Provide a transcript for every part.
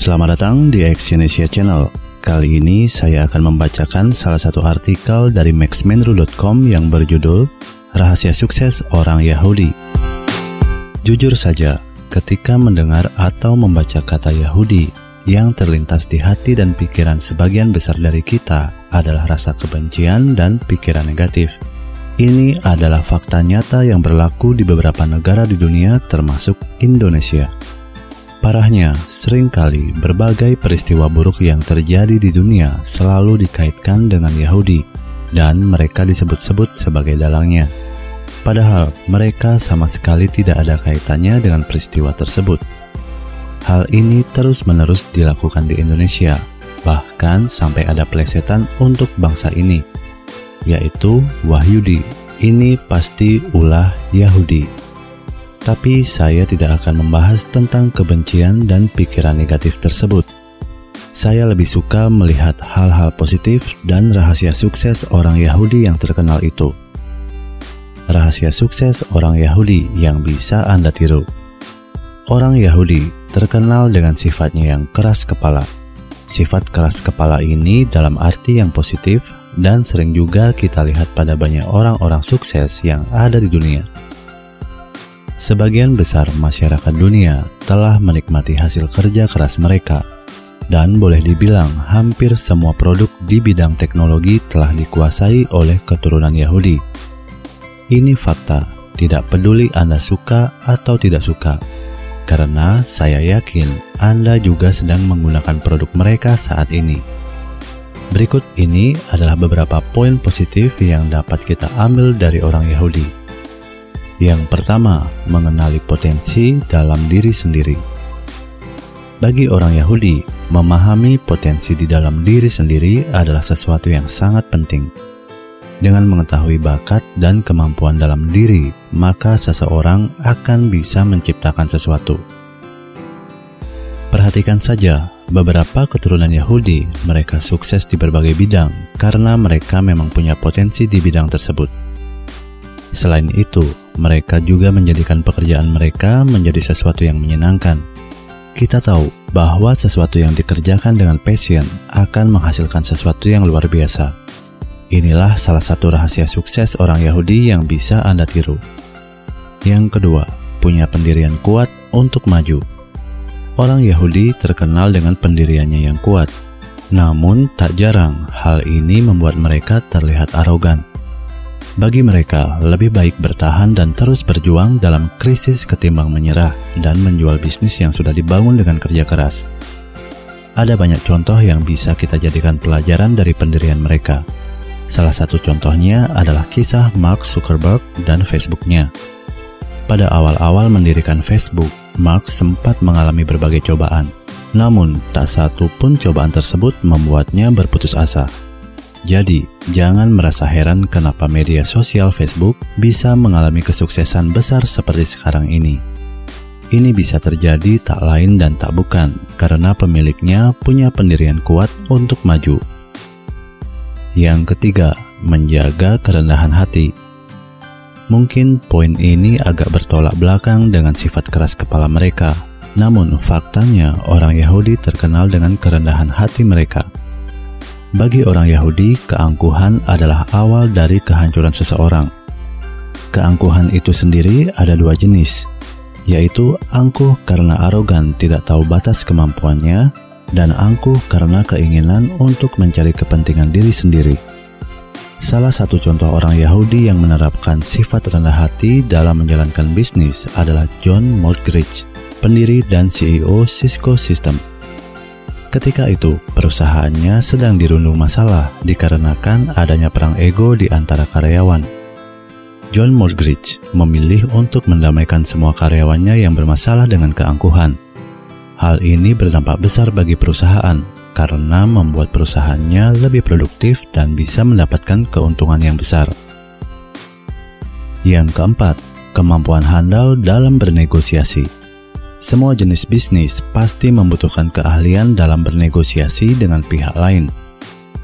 Selamat datang di Exyonesia Channel. Kali ini saya akan membacakan salah satu artikel dari maxmenru.com yang berjudul Rahasia Sukses Orang Yahudi. Jujur saja, ketika mendengar atau membaca kata Yahudi, yang terlintas di hati dan pikiran sebagian besar dari kita adalah rasa kebencian dan pikiran negatif. Ini adalah fakta nyata yang berlaku di beberapa negara di dunia termasuk Indonesia. Parahnya, sering kali berbagai peristiwa buruk yang terjadi di dunia selalu dikaitkan dengan Yahudi, dan mereka disebut-sebut sebagai dalangnya. Padahal mereka sama sekali tidak ada kaitannya dengan peristiwa tersebut. Hal ini terus-menerus dilakukan di Indonesia, bahkan sampai ada plesetan untuk bangsa ini, yaitu Wahyudi. Ini pasti ulah Yahudi tapi saya tidak akan membahas tentang kebencian dan pikiran negatif tersebut. Saya lebih suka melihat hal-hal positif dan rahasia sukses orang Yahudi yang terkenal itu. Rahasia sukses orang Yahudi yang bisa Anda tiru. Orang Yahudi terkenal dengan sifatnya yang keras kepala. Sifat keras kepala ini dalam arti yang positif dan sering juga kita lihat pada banyak orang-orang sukses yang ada di dunia. Sebagian besar masyarakat dunia telah menikmati hasil kerja keras mereka, dan boleh dibilang hampir semua produk di bidang teknologi telah dikuasai oleh keturunan Yahudi. Ini fakta, tidak peduli Anda suka atau tidak suka, karena saya yakin Anda juga sedang menggunakan produk mereka saat ini. Berikut ini adalah beberapa poin positif yang dapat kita ambil dari orang Yahudi. Yang pertama, mengenali potensi dalam diri sendiri. Bagi orang Yahudi, memahami potensi di dalam diri sendiri adalah sesuatu yang sangat penting. Dengan mengetahui bakat dan kemampuan dalam diri, maka seseorang akan bisa menciptakan sesuatu. Perhatikan saja, beberapa keturunan Yahudi mereka sukses di berbagai bidang karena mereka memang punya potensi di bidang tersebut. Selain itu, mereka juga menjadikan pekerjaan mereka menjadi sesuatu yang menyenangkan. Kita tahu bahwa sesuatu yang dikerjakan dengan passion akan menghasilkan sesuatu yang luar biasa. Inilah salah satu rahasia sukses orang Yahudi yang bisa Anda tiru. Yang kedua, punya pendirian kuat untuk maju. Orang Yahudi terkenal dengan pendiriannya yang kuat, namun tak jarang hal ini membuat mereka terlihat arogan. Bagi mereka, lebih baik bertahan dan terus berjuang dalam krisis ketimbang menyerah dan menjual bisnis yang sudah dibangun dengan kerja keras. Ada banyak contoh yang bisa kita jadikan pelajaran dari pendirian mereka. Salah satu contohnya adalah kisah Mark Zuckerberg dan Facebooknya. Pada awal-awal mendirikan Facebook, Mark sempat mengalami berbagai cobaan. Namun, tak satu pun cobaan tersebut membuatnya berputus asa. Jadi, jangan merasa heran kenapa media sosial Facebook bisa mengalami kesuksesan besar seperti sekarang ini. Ini bisa terjadi tak lain dan tak bukan karena pemiliknya punya pendirian kuat untuk maju. Yang ketiga, menjaga kerendahan hati. Mungkin poin ini agak bertolak belakang dengan sifat keras kepala mereka, namun faktanya orang Yahudi terkenal dengan kerendahan hati mereka. Bagi orang Yahudi, keangkuhan adalah awal dari kehancuran seseorang. Keangkuhan itu sendiri ada dua jenis, yaitu angkuh karena arogan tidak tahu batas kemampuannya, dan angkuh karena keinginan untuk mencari kepentingan diri sendiri. Salah satu contoh orang Yahudi yang menerapkan sifat rendah hati dalam menjalankan bisnis adalah John Morgridge, pendiri dan CEO Cisco System. Ketika itu, perusahaannya sedang dirundung masalah dikarenakan adanya perang ego di antara karyawan. John Morgridge memilih untuk mendamaikan semua karyawannya yang bermasalah dengan keangkuhan. Hal ini berdampak besar bagi perusahaan karena membuat perusahaannya lebih produktif dan bisa mendapatkan keuntungan yang besar. Yang keempat, kemampuan handal dalam bernegosiasi. Semua jenis bisnis pasti membutuhkan keahlian dalam bernegosiasi dengan pihak lain.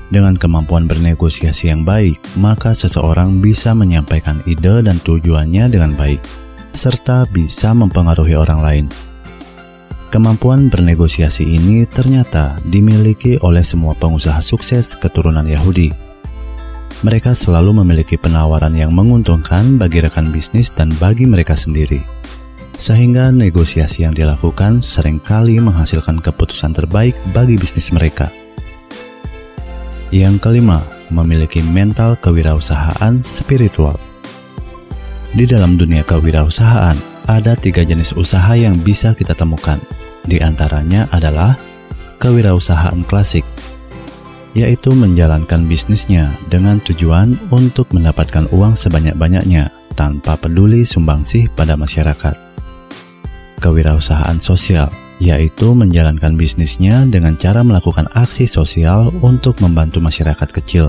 Dengan kemampuan bernegosiasi yang baik, maka seseorang bisa menyampaikan ide dan tujuannya dengan baik, serta bisa mempengaruhi orang lain. Kemampuan bernegosiasi ini ternyata dimiliki oleh semua pengusaha sukses keturunan Yahudi. Mereka selalu memiliki penawaran yang menguntungkan bagi rekan bisnis dan bagi mereka sendiri. Sehingga negosiasi yang dilakukan sering kali menghasilkan keputusan terbaik bagi bisnis mereka. Yang kelima, memiliki mental kewirausahaan spiritual. Di dalam dunia kewirausahaan, ada tiga jenis usaha yang bisa kita temukan. Di antaranya adalah kewirausahaan klasik, yaitu menjalankan bisnisnya dengan tujuan untuk mendapatkan uang sebanyak-banyaknya tanpa peduli sumbangsih pada masyarakat. Kewirausahaan sosial, yaitu menjalankan bisnisnya dengan cara melakukan aksi sosial untuk membantu masyarakat kecil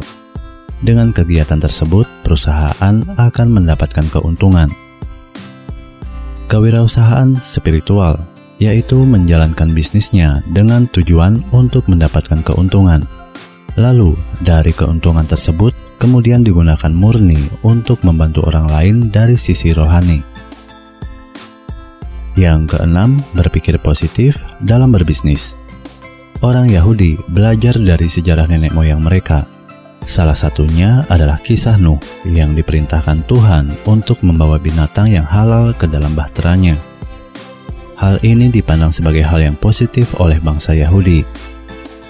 dengan kegiatan tersebut, perusahaan akan mendapatkan keuntungan. Kewirausahaan spiritual yaitu menjalankan bisnisnya dengan tujuan untuk mendapatkan keuntungan. Lalu, dari keuntungan tersebut kemudian digunakan murni untuk membantu orang lain dari sisi rohani. Yang keenam, berpikir positif dalam berbisnis. Orang Yahudi belajar dari sejarah nenek moyang mereka Salah satunya adalah kisah Nuh yang diperintahkan Tuhan untuk membawa binatang yang halal ke dalam bahteranya. Hal ini dipandang sebagai hal yang positif oleh bangsa Yahudi.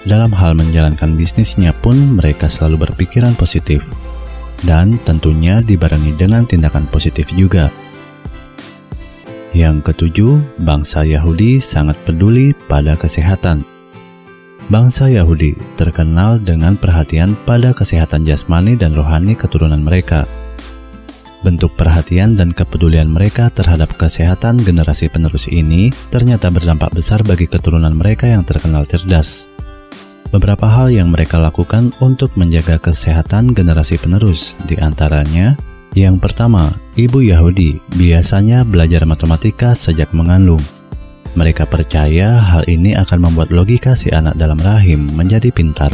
Dalam hal menjalankan bisnisnya pun mereka selalu berpikiran positif. Dan tentunya dibarengi dengan tindakan positif juga. Yang ketujuh, bangsa Yahudi sangat peduli pada kesehatan Bangsa Yahudi terkenal dengan perhatian pada kesehatan jasmani dan rohani keturunan mereka. Bentuk perhatian dan kepedulian mereka terhadap kesehatan generasi penerus ini ternyata berdampak besar bagi keturunan mereka yang terkenal cerdas. Beberapa hal yang mereka lakukan untuk menjaga kesehatan generasi penerus, di antaranya yang pertama, ibu Yahudi biasanya belajar matematika sejak mengandung. Mereka percaya hal ini akan membuat logika si anak dalam rahim menjadi pintar.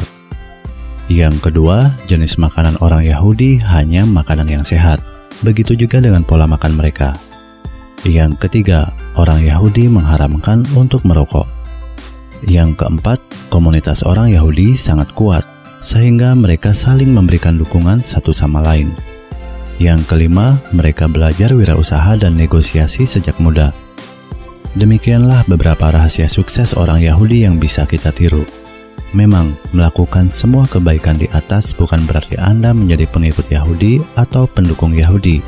Yang kedua, jenis makanan orang Yahudi hanya makanan yang sehat. Begitu juga dengan pola makan mereka. Yang ketiga, orang Yahudi mengharamkan untuk merokok. Yang keempat, komunitas orang Yahudi sangat kuat, sehingga mereka saling memberikan dukungan satu sama lain. Yang kelima, mereka belajar wirausaha dan negosiasi sejak muda. Demikianlah beberapa rahasia sukses orang Yahudi yang bisa kita tiru. Memang, melakukan semua kebaikan di atas bukan berarti Anda menjadi pengikut Yahudi atau pendukung Yahudi.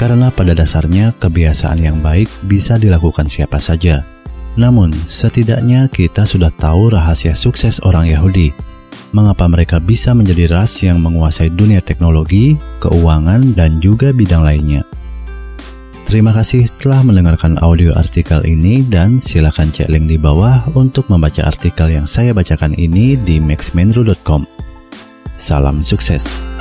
Karena pada dasarnya kebiasaan yang baik bisa dilakukan siapa saja. Namun, setidaknya kita sudah tahu rahasia sukses orang Yahudi. Mengapa mereka bisa menjadi ras yang menguasai dunia teknologi, keuangan, dan juga bidang lainnya. Terima kasih telah mendengarkan audio artikel ini dan silakan cek link di bawah untuk membaca artikel yang saya bacakan ini di maxmenru.com. Salam sukses.